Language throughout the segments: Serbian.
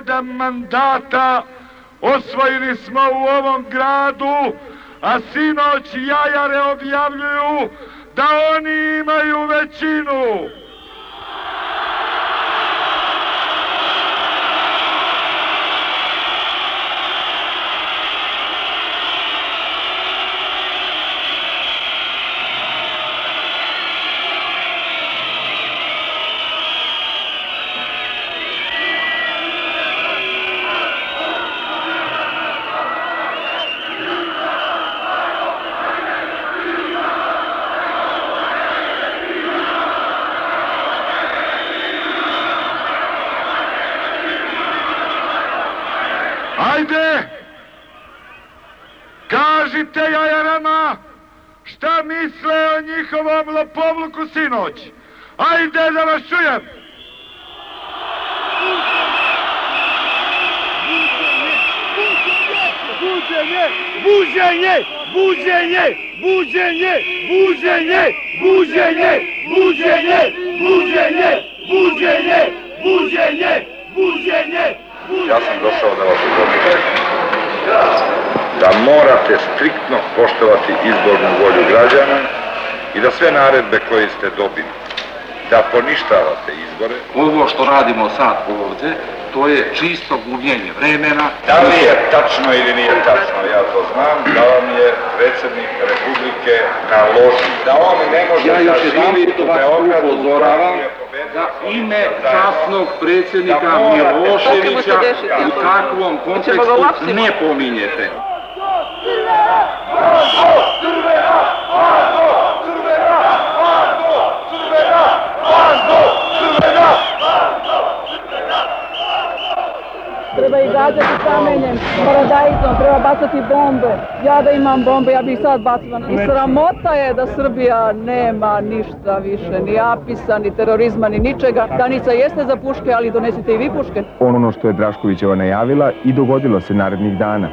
77 mandata osvojili smo u ovom gradu, a sinoć jajare objavljuju da oni imaju većinu. Ja sam došao da vas upoznam da morate striktno poštovati izbornu volju građana i da sve naredbe koje ste dobili, da poništavate izbore. Ovo što radimo sad ovde, to je čisto gubljenje vremena. Da li je tačno ili nije tačno, ja to znam, da vam je predsednik Republike naložio da on ne može Ja još da u vas Beogradu upozoravam da ime časnog predsjednika Miloševića u takvom kontekstu ne pominjete. Srbija! Srbija! Gađati kamenjem, paradajzom, treba bacati bombe. Ja da imam bombe, ja bih ih sad bacila. I sramota je da Srbija nema ništa više, ni apisa, ni terorizma, ni ničega. Danica jeste za puške, ali donesite i vi puške. ono što je Draškovićeva najavila i dogodilo se narednih dana.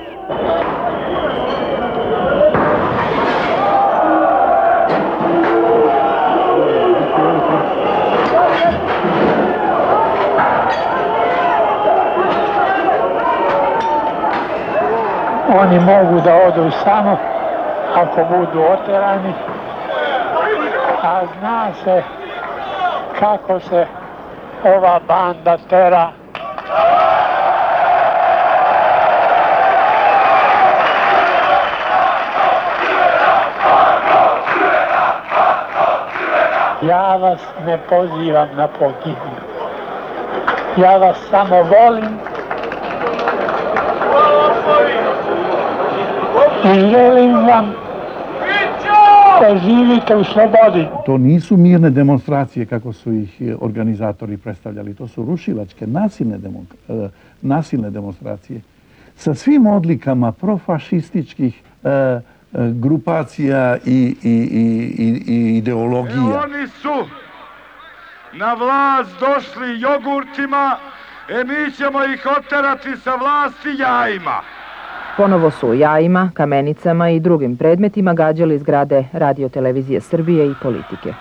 Oni mogu da odu samo ako budu oterani, a zna se kako se ova banda tera. Ja vas ne pozivam na pogibiju. Ja vas samo volim i želim vam da živite u slobodi. To nisu mirne demonstracije kako su ih e, organizatori predstavljali. To su rušilačke, nasilne, e, nasilne demonstracije sa svim odlikama profašističkih e, e, grupacija i, i, i, i, ideologija. Oni su na vlast došli jogurtima, e mi ćemo ih oterati sa vlasti jajima. Ponovo su u jajima, kamenicama i drugim predmetima gađali zgrade Radio Televizije Srbije i politike.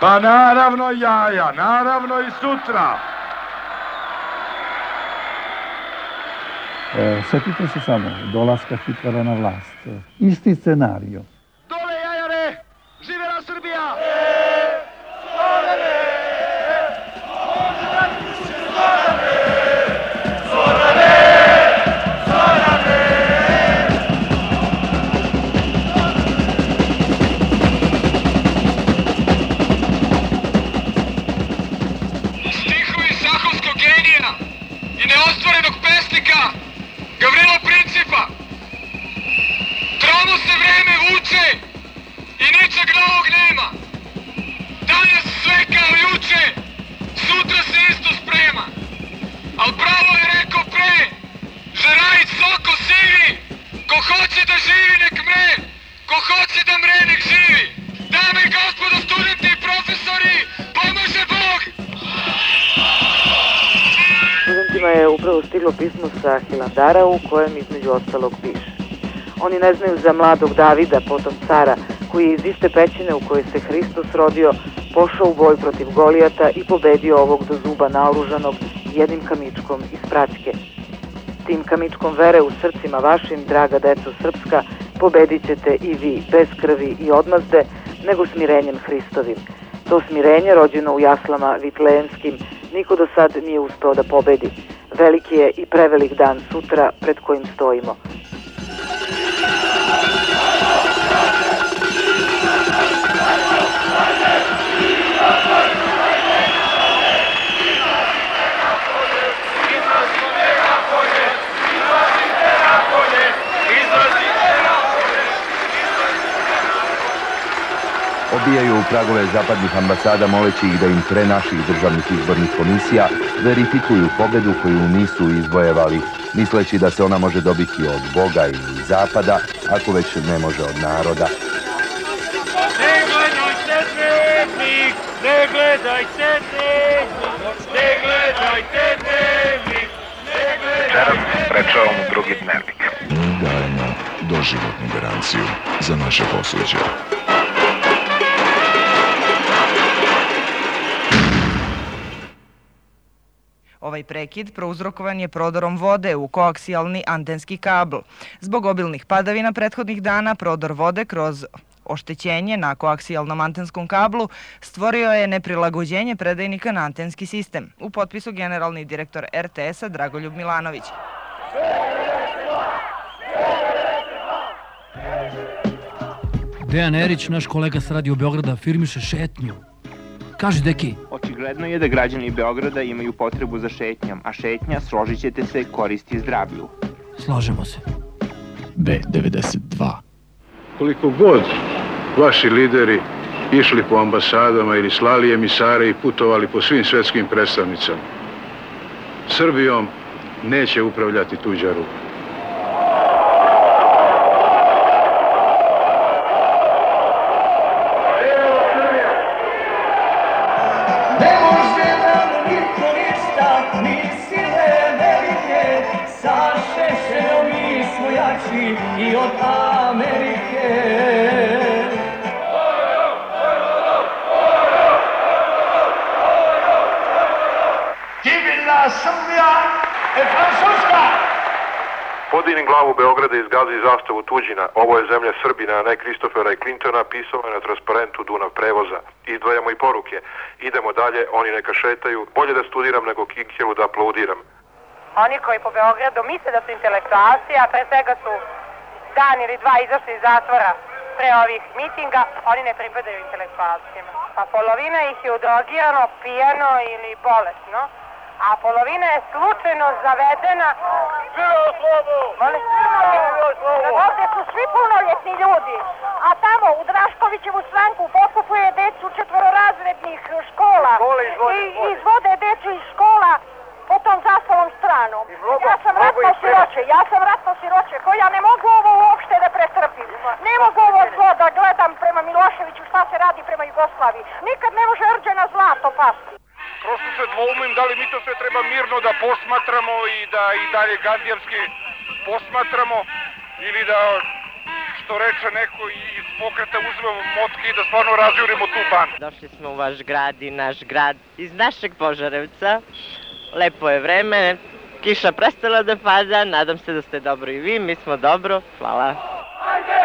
Pa naravno jaja, naravno i sutra. E, setite se samo, dolaska Hitlera na vlast. E, Isti scenario. Dole jajare, živela Srbija! Stihovi stiglo pismo sa Hilandara u kojem između ostalog piše. Oni ne znaju za mladog Davida, potom cara, koji je iz iste pećine u kojoj se Hristos rodio, pošao u boj protiv Golijata i pobedio ovog do zuba naoružanog jednim kamičkom iz praćke. Tim kamičkom vere u srcima vašim, draga deco srpska, pobedit ćete i vi bez krvi i odmazde, nego smirenjem Hristovim. To smirenje, rođeno u jaslama vitlejenskim, niko do sad nije uspeo da pobedi. Veliki je i prevelik dan sutra pred kojim stojimo. Obijaju u pragove zapadnih ambasada moleći ih da im pre naših državnih izbornih komisija verifikuju pobedu koju nisu izbojevali, misleći da se ona može dobiti od Boga ili Zapada, ako već ne može od naroda. Ne gledajte dnevnik, ne gledajte dnevnik, ne gledajte dnevnik, ne gledajte Sprečavam u drugi dnevnik. Mi dajemo doživotnu garanciju za naše posuđe. Ovaj prekid prouzrokovan je prodorom vode u koaksijalni antenski kabl. Zbog obilnih padavina prethodnih dana prodor vode kroz oštećenje na koaksijalnom antenskom kablu stvorio je neprilagođenje predajnika na antenski sistem. U potpisu generalni direktor RTS-a Dragoljub Milanović. Dejan Erić, naš kolega s Radio Beograda, firmiše šetnju. Kaži, deki. Očigledno je da građani Beograda imaju potrebu za šetnjom, a šetnja, složit ćete se, koristi zdravlju. Slažemo se. B92. Koliko god vaši lideri išli po ambasadama ili slali emisare i putovali po svim svetskim predstavnicama, Srbijom neće upravljati tuđa ruka. Civilna Srbija je Francuska! Podigni glavu Beograda i zgazi zastavu tuđina. Ovo je zemlja Srbina, a ne Kristofera i Clintona, pisao je na transparentu Dunav prevoza. Izdvajamo i poruke. Idemo dalje, oni neka šetaju. Bolje da studiram nego Kinkelu da aplaudiram. Oni koji po Beogradu misle da su intelektualci, a pre svega su dan ili dva izašli iz zatvora pre ovih mitinga, oni ne pripadaju intelektualcima. Pa polovina ih je udrogirano, pijano ili bolesno, a polovina je slučajno zavedena... Živo slovo! Molim? Ovde su svi punoljetni ljudi, a tamo u Draškovićevu stranku pokupuje decu četvororazrednih škola i izvode decu iz škola po tom zastavom stranom. Ja sam ratno siroče, ja sam ratno siroče, ko ja ne mogu ovo uopšte da pretrpim. Ne mogu ovo zlo da gledam prema Miloševiću šta se radi prema Jugoslaviji. Nikad ne može rđena zlato pasti. Dvoumim da li mi to sve treba mirno da posmatramo i da i dalje gandijevski posmatramo ili da što reče neko iz pokreta uzmemo motke i da stvarno razjurimo tu bandu. Došli smo u vaš grad i naš grad iz našeg Požarevca. Lepo je vreme, kiša prestala da pada, nadam se da ste dobro i vi, mi smo dobro, hvala. Ajde,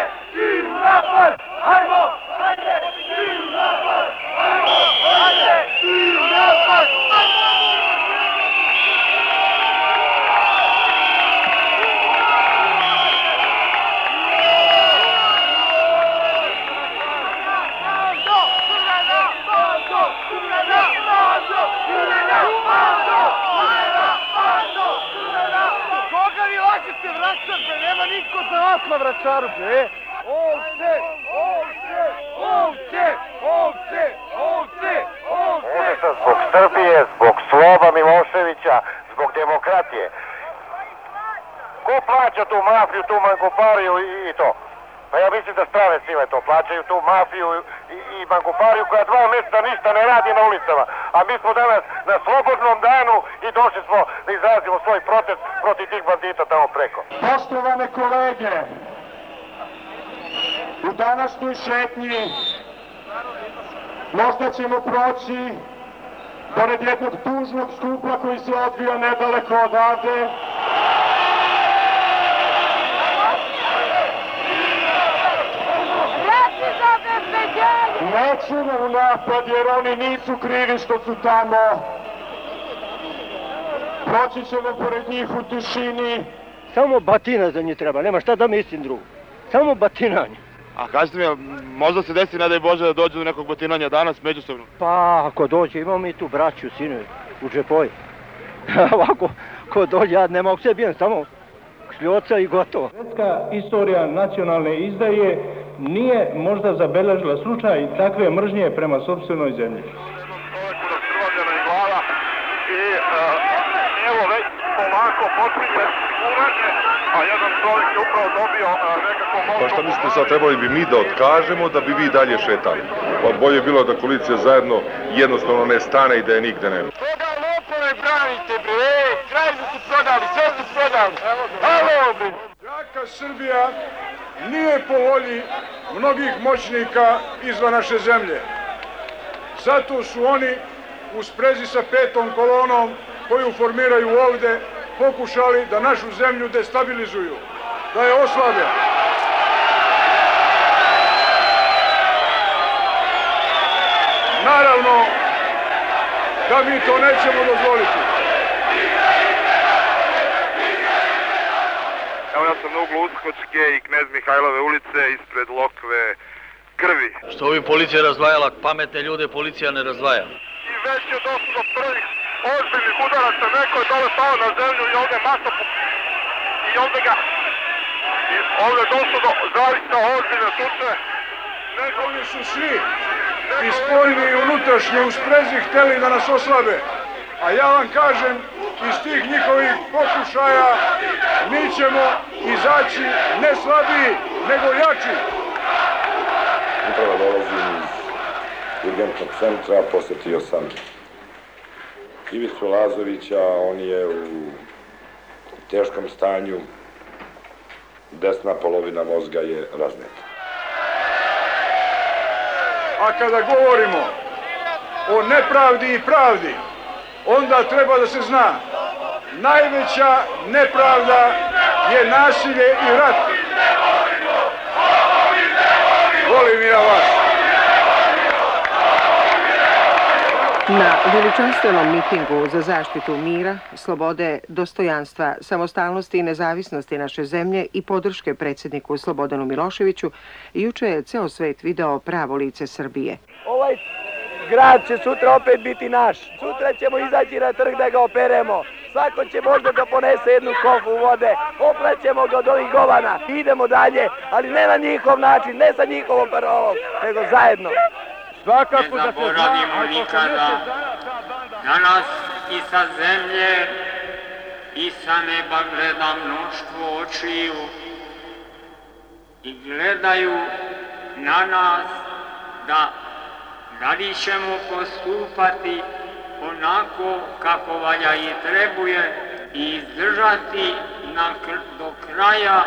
u napad! Ajmo! Ajde, svi u napad! Ajmo! Ajde, svi u napad! Koga vi lažete vraćate? Nema niko za vas na vračaru, bre. Ovce, ovce, ovce, ovce, ovce, ovce. Užasa zbog Srbije, zbog slova Miloševića, zbog demokratije. Ko plaća tu mafiju, tu mangupariju i, i to? Pa ja mislim da strane sile to plaćaju, tu mafiju i, i mangupariju koja dva mjeseca ništa ne radi na ulicama. A mi smo danas na slobodnom danu i došli smo da izrazimo svoj protest protiv tih bandita tamo preko. Poštovane kolege, u današnjoj šetnji Možda ćemo proći pored jednog tužnog stupa koji se odvija nedaleko odavde. Nećemo u napad jer oni nisu krivi što su tamo. Proći ćemo pored njih u tišini. Samo batina za njih treba, nema šta da mislim drugo. Samo batinanje. A kažete mi, možda se desi, ne daj Bože, da dođe do nekog batinanja danas međusobno? Pa, ako dođe, imamo mi tu braću, sinovi, u džepoji. Ovako, ko dođe, ja ne mogu se bijem, samo šljoca i gotovo. Svetska istorija nacionalne izdaje nije možda zabeležila slučaj takve mržnje prema sobstvenoj zemlji. I evo već polako počinje uranje, a jedan čovjek je upravo dobio nekako Pa šta mislite sad, trebali bi mi da otkažemo da bi vi dalje šetali? Pa bolje bilo da koalicija zajedno jednostavno ne stane i da je nigde nema. Koga lopove branite bre? Krajinu su prodali, sve su prodali. Jaka Srbija nije po volji mnogih moćnika izvan naše zemlje. Zato su oni u sprezi sa petom kolonom koju formiraju ovde pokušali da našu zemlju destabilizuju, da je oslabe. Naravno da mi to nećemo dozvoliti. Evo ja sam na uglu Uskočke i Knez Mihajlove ulice ispred Lokve krvi. Što bi policija razdvajala pametne ljude, policija ne razdvaja. I već je došlo do prvih ozbiljnih udaraca, neko je dole pao na zemlju i ovde masa po... i ovde ga i ovde je došlo do zaista ozbiljne tuče. Neko oni su svi i spoljni i unutrašnji u sprezi hteli da nas oslabe. A ja vam kažem, iz tih njihovih pokušaja mi ćemo izaći ne slabiji, nego jači. Upravo dolazim iz urgentnog centra, posetio sam Ivicu Lazovića, on je u teškom stanju, desna polovina mozga je razneta. A kada govorimo o nepravdi i pravdi, onda treba da se zna, najveća nepravda je nasilje i rat. Volim ja vas. Na veličanstvenom mitingu za zaštitu mira, slobode, dostojanstva, samostalnosti i nezavisnosti naše zemlje i podrške predsjedniku Slobodanu Miloševiću, juče je ceo svet video pravo lice Srbije. Ovaj grad će sutra opet biti naš. Sutra ćemo izaći na trg da ga operemo. Svako će možda da ponese jednu kofu vode. Opraćemo ga od ovih govana. Idemo dalje, ali ne na njihov način, ne sa njihovom parolom, nego zajedno. Svakako ne zaboravimo nikada na nas i sa zemlje i sa neba gleda mnoštvo očiju i gledaju na nas da da li ćemo postupati onako kako valja i trebuje i izdržati na, do kraja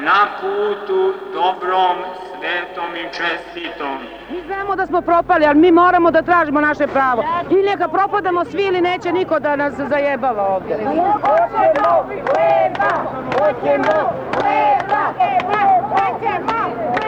na putu dobrom, svetom i čestitom. Mi znamo da smo propali, ali mi moramo da tražimo naše pravo. Ili neka propadamo svi ili neće niko da nas zajebava ovdje. Hoćemo hleba! Hoćemo hleba! Hoćemo hleba!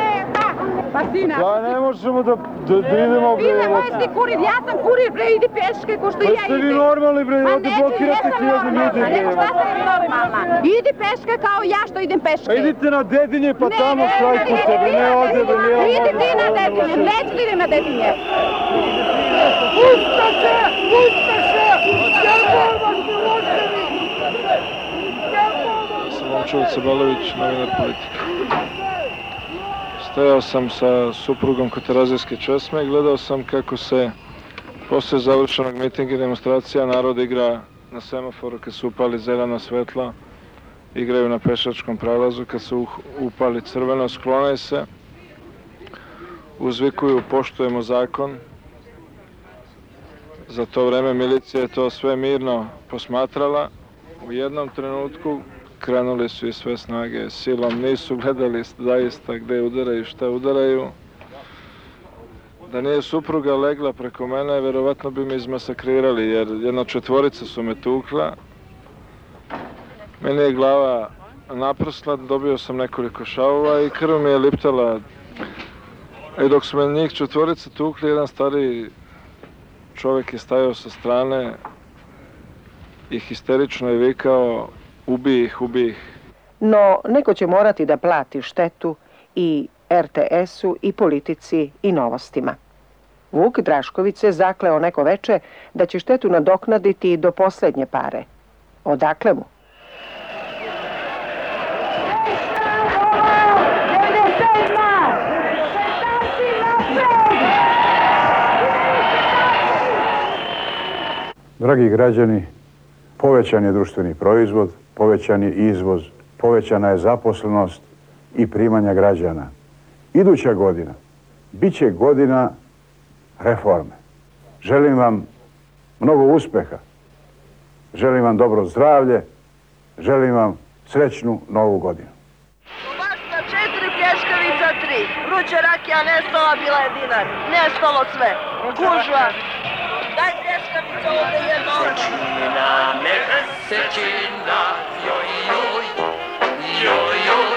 Па ти на. Не можеме да-, да да идеме бре. Ти можеш си курив, јас сум курив бре, иди пешке, кој што па ја идем. Па сте ви нормални бре, оди блокирате хиљади луѓе. Па не, шта се нормална. Иди пешке, као ја што идем пешке. Па идите на Дедиње па тамо крај по тебе, не оде да не. Иди ти на Дедиње, не да иди на Дедиње. Пусте се, пусте се. Ја морам да остави. Сломчо Цебалович, новинар политика. Stajao sam sa suprugom kod Terazijske česme i gledao sam kako se posle završenog mitinga i demonstracija narod igra na semaforu kad su upali zelena svetla, igraju na pešačkom prelazu, kad su uh- upali crveno, sklone se, uzvikuju poštujemo zakon. Za to vreme milicija je to sve mirno posmatrala. U jednom trenutku krenuli su i sve snage silom, nisu gledali zaista gde udaraju, šta udaraju. Da nije supruga legla preko mene, verovatno bi me izmasakrirali, jer jedna četvorica su me tukla. Meni je glava naprsla, dobio sam nekoliko šavova i krv mi je liptala. I dok su me njih četvorica tukli, jedan stari čovjek je stajao sa strane i histerično je vikao ubi ih, ubi ih. No, neko će morati da plati štetu i RTS-u i politici i novostima. Vuk Drašković se zakleo neko veče da će štetu nadoknaditi do poslednje pare. Odakle mu? Dragi građani, povećan je društveni proizvod, povećan je izvoz, povećana je zaposlenost i primanja građana. Iduća godina bit će godina reforme. Želim vam mnogo uspeha, želim vam dobro zdravlje, želim vam srećnu novu godinu. Basta četiri plješkavica tri. Vruća rakija nestala, bila je dinar. Nestalo sve. Gužva. Daj pljeskavicu ovdje jedno. Mesečina, joj, joj, joj, joj,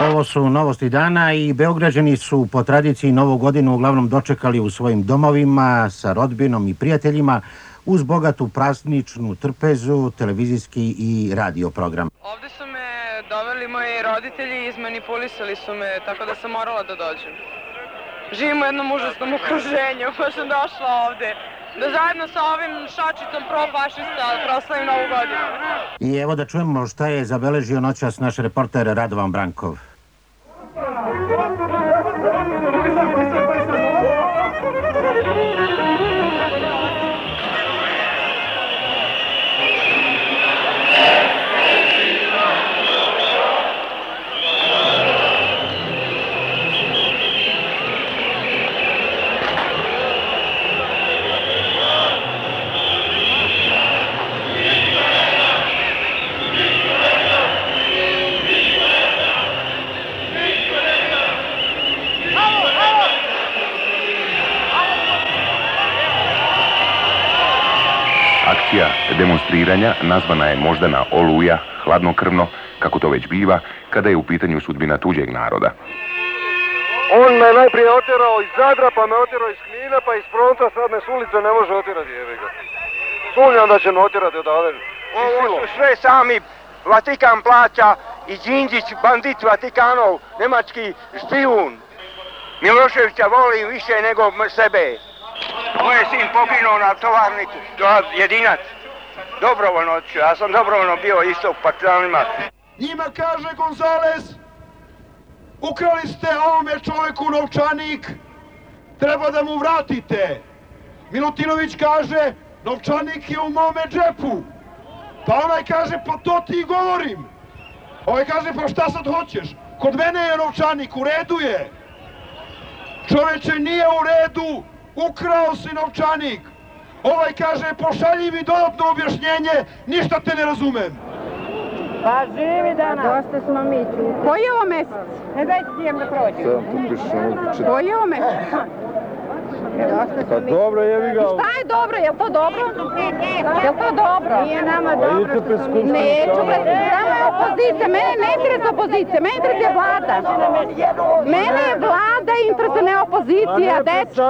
Ovo su novosti dana i Beograđani su po tradiciji Novu godinu uglavnom dočekali u svojim domovima sa rodbinom i prijateljima uz bogatu prazničnu trpezu, televizijski i radio program. Ovde su me doveli moji roditelji i izmanipulisali su me, tako da sam morala da dođem. Živim u jednom užasnom okruženju, pa sam došla ovde da zajedno sa ovim šačicom profašista proslavim Novu godinu. I evo da čujemo šta je zabeležio noćas naš reporter Radovan Brankov. Thank you. Kada je u pitanju sudbina tuđeg naroda. On me najprije oterao iz Zadra, pa me oterao iz Knina, pa iz Fronta, sad me s ulice ne može oterati, jebi ga. Sumnjam da će me oterati odavde. Ovo su sve sami Vatikan plaća i Đinđić, bandit Vatikanov, nemački špijun. Miloševića volim više nego sebe. Moj je sin poginuo na tovarniku, to je jedinac. Dobrovoljno otišao, ja sam dobrovoljno bio isto u partizanima. Njima kaže Gonzales, ukrali ste ovome čoveku novčanik, treba da mu vratite. Milutinović kaže, novčanik je u mome džepu. Pa onaj kaže, pa to ti govorim. Ovaj kaže, pa šta sad hoćeš? Kod mene je novčanik, u redu je. Čoveče, nije u redu, ukrao si novčanik. Ovaj kaže, pošalji mi dodatno objašnjenje, ništa te ne razumem. Pa živi danas. Dosta smo mi tu. Koji je ovo mesec? Ne dajte ti jem da prođe. Koji je ovo mesec? Pa dobro, jevi ga. Šta je dobro? Je li to dobro? Je li to dobro? Nije nama Pa dobro idite pred skupštinu Neću, pred samo je opozicija. Mene ne interesuje opozicija, mene interesuje vlada. Mene je vlada interesuje, ne opozicija, dečko.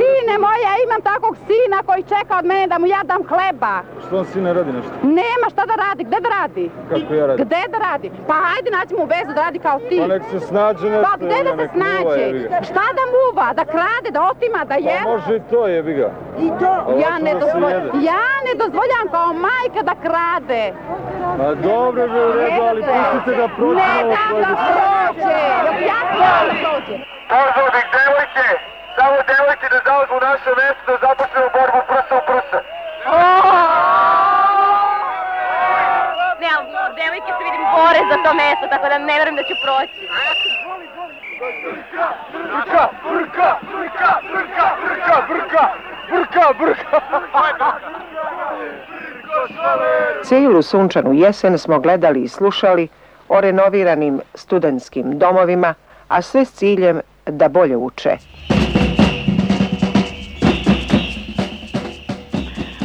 Sine moje, ja imam takvog sina koji čeka od mene da mu ja dam hleba. Što on si ne radi nešto? Nema šta da radi, gde da radi? Kako ja radim? Gde da radi? Pa hajde nađemo u vezu da radi kao ti. Pa nek se snađe nešto. Pa gde da se snađe? Šta da muva? Da krade, da otima, da Pa je? može i to, jebi ga. I to? Ja ne, da dozvoljam, ja ne dozvoljam kao majka da krade. Ma dobro je u redu, ali pustite da prođe Ne malo dam da prođe. Ja sam da prođe. Bih devojke, samo devojke da zauzmu naše mesto da započnemo borbu prsa u prsa. Ne, ali devojke se vidim bore za to mesto, tako da ne verujem da ću proći. Brka, brka, brka, brka, brka, brka, brka, brka. Cijelu sunčanu jesen smo gledali i slušali o renoviranim studentskim domovima, a sve s ciljem da bolje uče.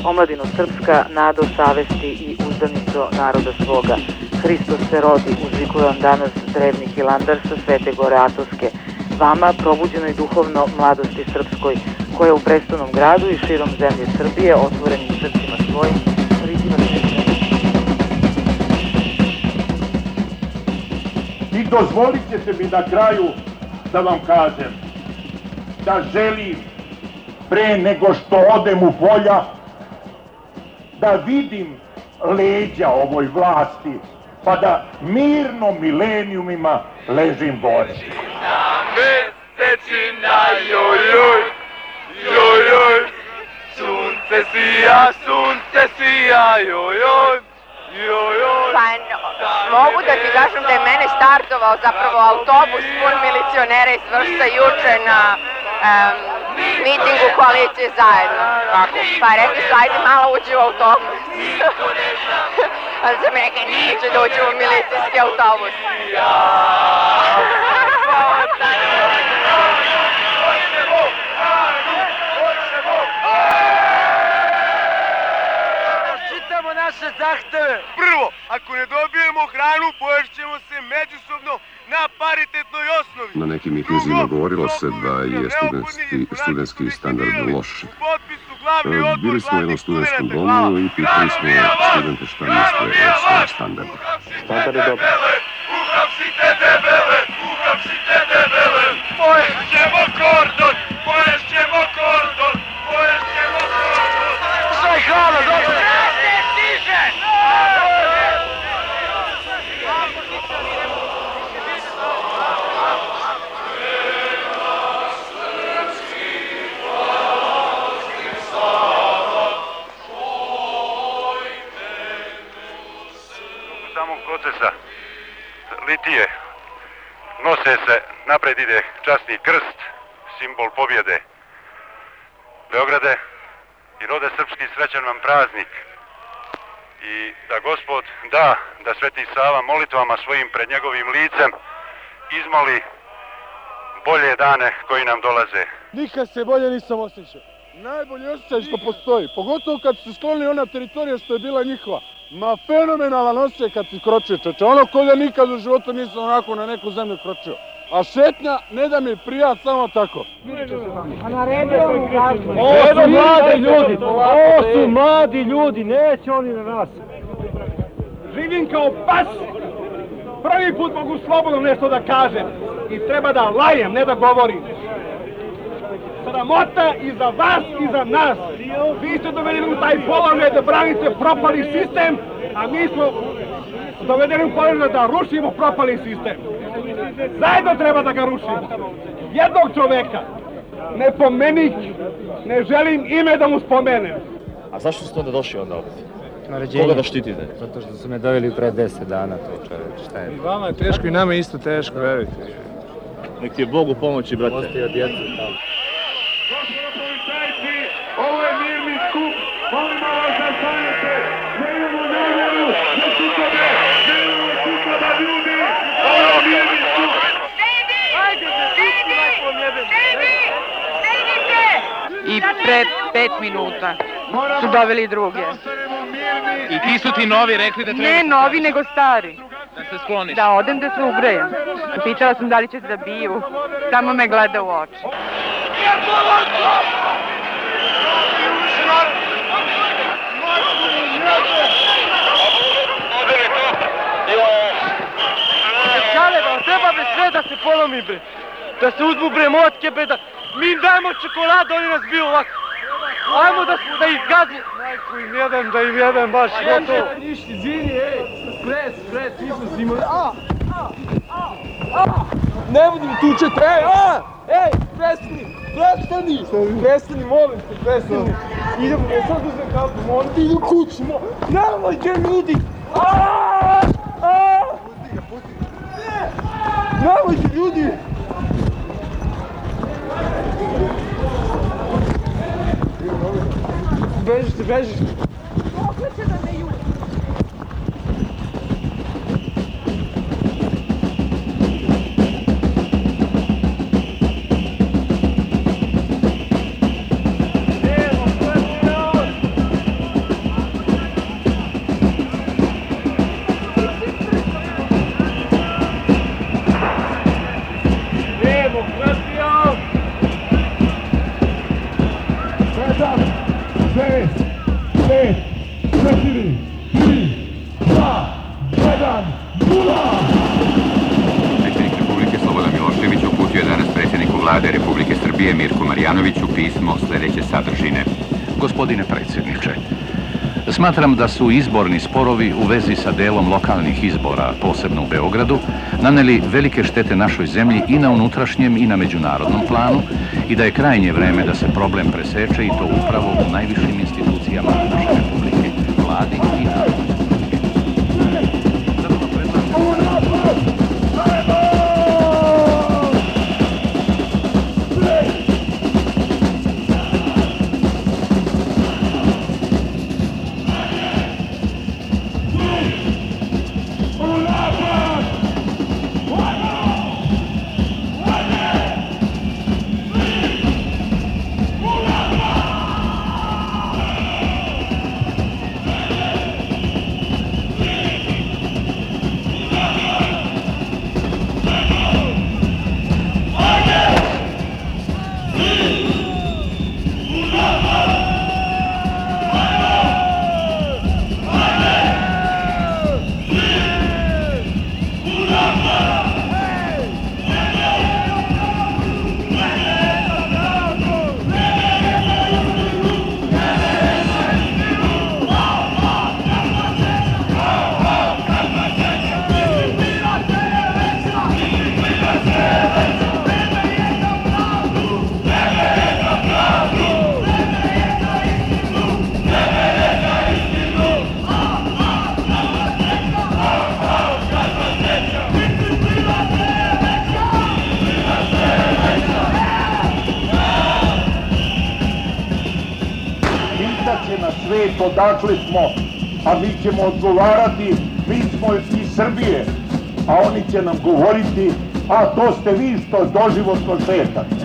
Omladino Srpska, nado savesti i uzdanico naroda svoga. Hristos se rodi, uzvikuje vam danas drevni hilandar sa Svete Gore Atovske. Vama, probuđenoj duhovno mladosti srpskoj, koja u prestolnom gradu i širom zemlje Srbije, otvorenim srcima svojim, ritima I dozvolit ćete mi na kraju da vam kažem da želim pre nego što odem u polja da vidim leđa ovoj vlasti pa da mirno milenijumima ležim gore. Mesečina, joj, joj, joj, joj, sunce sija, sunce sija, joj, joj, joj, joj. Pa mogu da ti kažem da je mene startovao zapravo autobus pun milicionera iz Vršca juče na em, mitingu koalicije zajedno. Pa rekli su, ajde malo uđi u autobus. A sam rekla, neću da uđu u milicijski autobus. Naše zahteve. Prvo, ako ne dobijemo hranu, poješćemo se međusobno na paritetnoj osnovi. Na nekim mitinzima govorilo se da je studentski, studentski standard loš. E, Bili smo u jednom studentskom domu i pitali smo studente šta misle o svom standardu. Standard je dobar. Uhapsite debele, uhapsite debele. Poješćemo kordon, poješćemo kordon, poješćemo kordon. Šta je hrana, litije nose se, napred ide časni krst, simbol pobjede. Beograde i rode srpski srećan vam praznik. I da gospod da, da Sveti Sava molitvama svojim pred njegovim licem izmoli bolje dane koji nam dolaze. Nikad se bolje nisam osjećao. Najbolji osjećaj što postoji, pogotovo kad su sklonili ona teritorija što je bila njihova. Ma fenomenalan osjećaj kad si kročio čoče, ono ko da nikad u životu nisam onako na neku zemlju kročio. A šetnja ne da mi prija samo tako. Ovo su mladi ljudi, ovo su mladi ljudi, neće oni na nas. Živim kao pas. Prvi put mogu slobodno nešto da kažem. I treba da lajem, ne da govorim. Sramota i za vas i za nas. Vi ste dovedeni u taj položaj da branite propali sistem, a mi smo dovedeni u položaj da rušimo propali sistem. Zajedno treba da ga rušimo. Jednog čoveka, ne pomenik, ne želim ime da mu spomenem. A zašto ste onda došli onda ovdje? Naređenje. Koga da štitite? Zato što su me doveli pre 10 dana, to čoveč, šta je? I vama je teško i nama je isto teško, verujte. Nek ti je Bog u pomoći, brate. Ostaje od djece tamo. I pre pet minuta su doveli druge. I ti su ti novi rekli da treba... Ne novi, nego stari. Da se skloniš. Da odem da se ugrejem. Pitala sam da li će da biju. Samo me gleda u oči. Čale, ba, treba be sve da se polomi, bre. Da se uzmu bre motke, bre, da mi dajemo čokoladu, oni nas biju ovako. Ajmo da, da ih gazimo. Majku im jedem, da im jedem baš gotovo. Ništa, izvini, ej. Pres, pres, nisam snimao. A, a, a, a. Ne budim tučete, ej, a, ej, prestani, prestani, prestani, molim te, prestani. Idemo, ne sad uzem kapu, molim te, idu kući, mo... Nemojte ljudi! A, a, Nemojte ljudi! vejo, vejo. Smatram da su izborni sporovi u vezi sa delom lokalnih izbora, posebno u Beogradu, naneli velike štete našoj zemlji i na unutrašnjem i na međunarodnom planu i da je krajnje vreme da se problem preseče i to upravo u najvišim institucijama naše republike, vladi i odakle smo, a mi ćemo odgovarati, mi smo iz Srbije, a oni će nam govoriti, a to ste vi što doživotno šetate.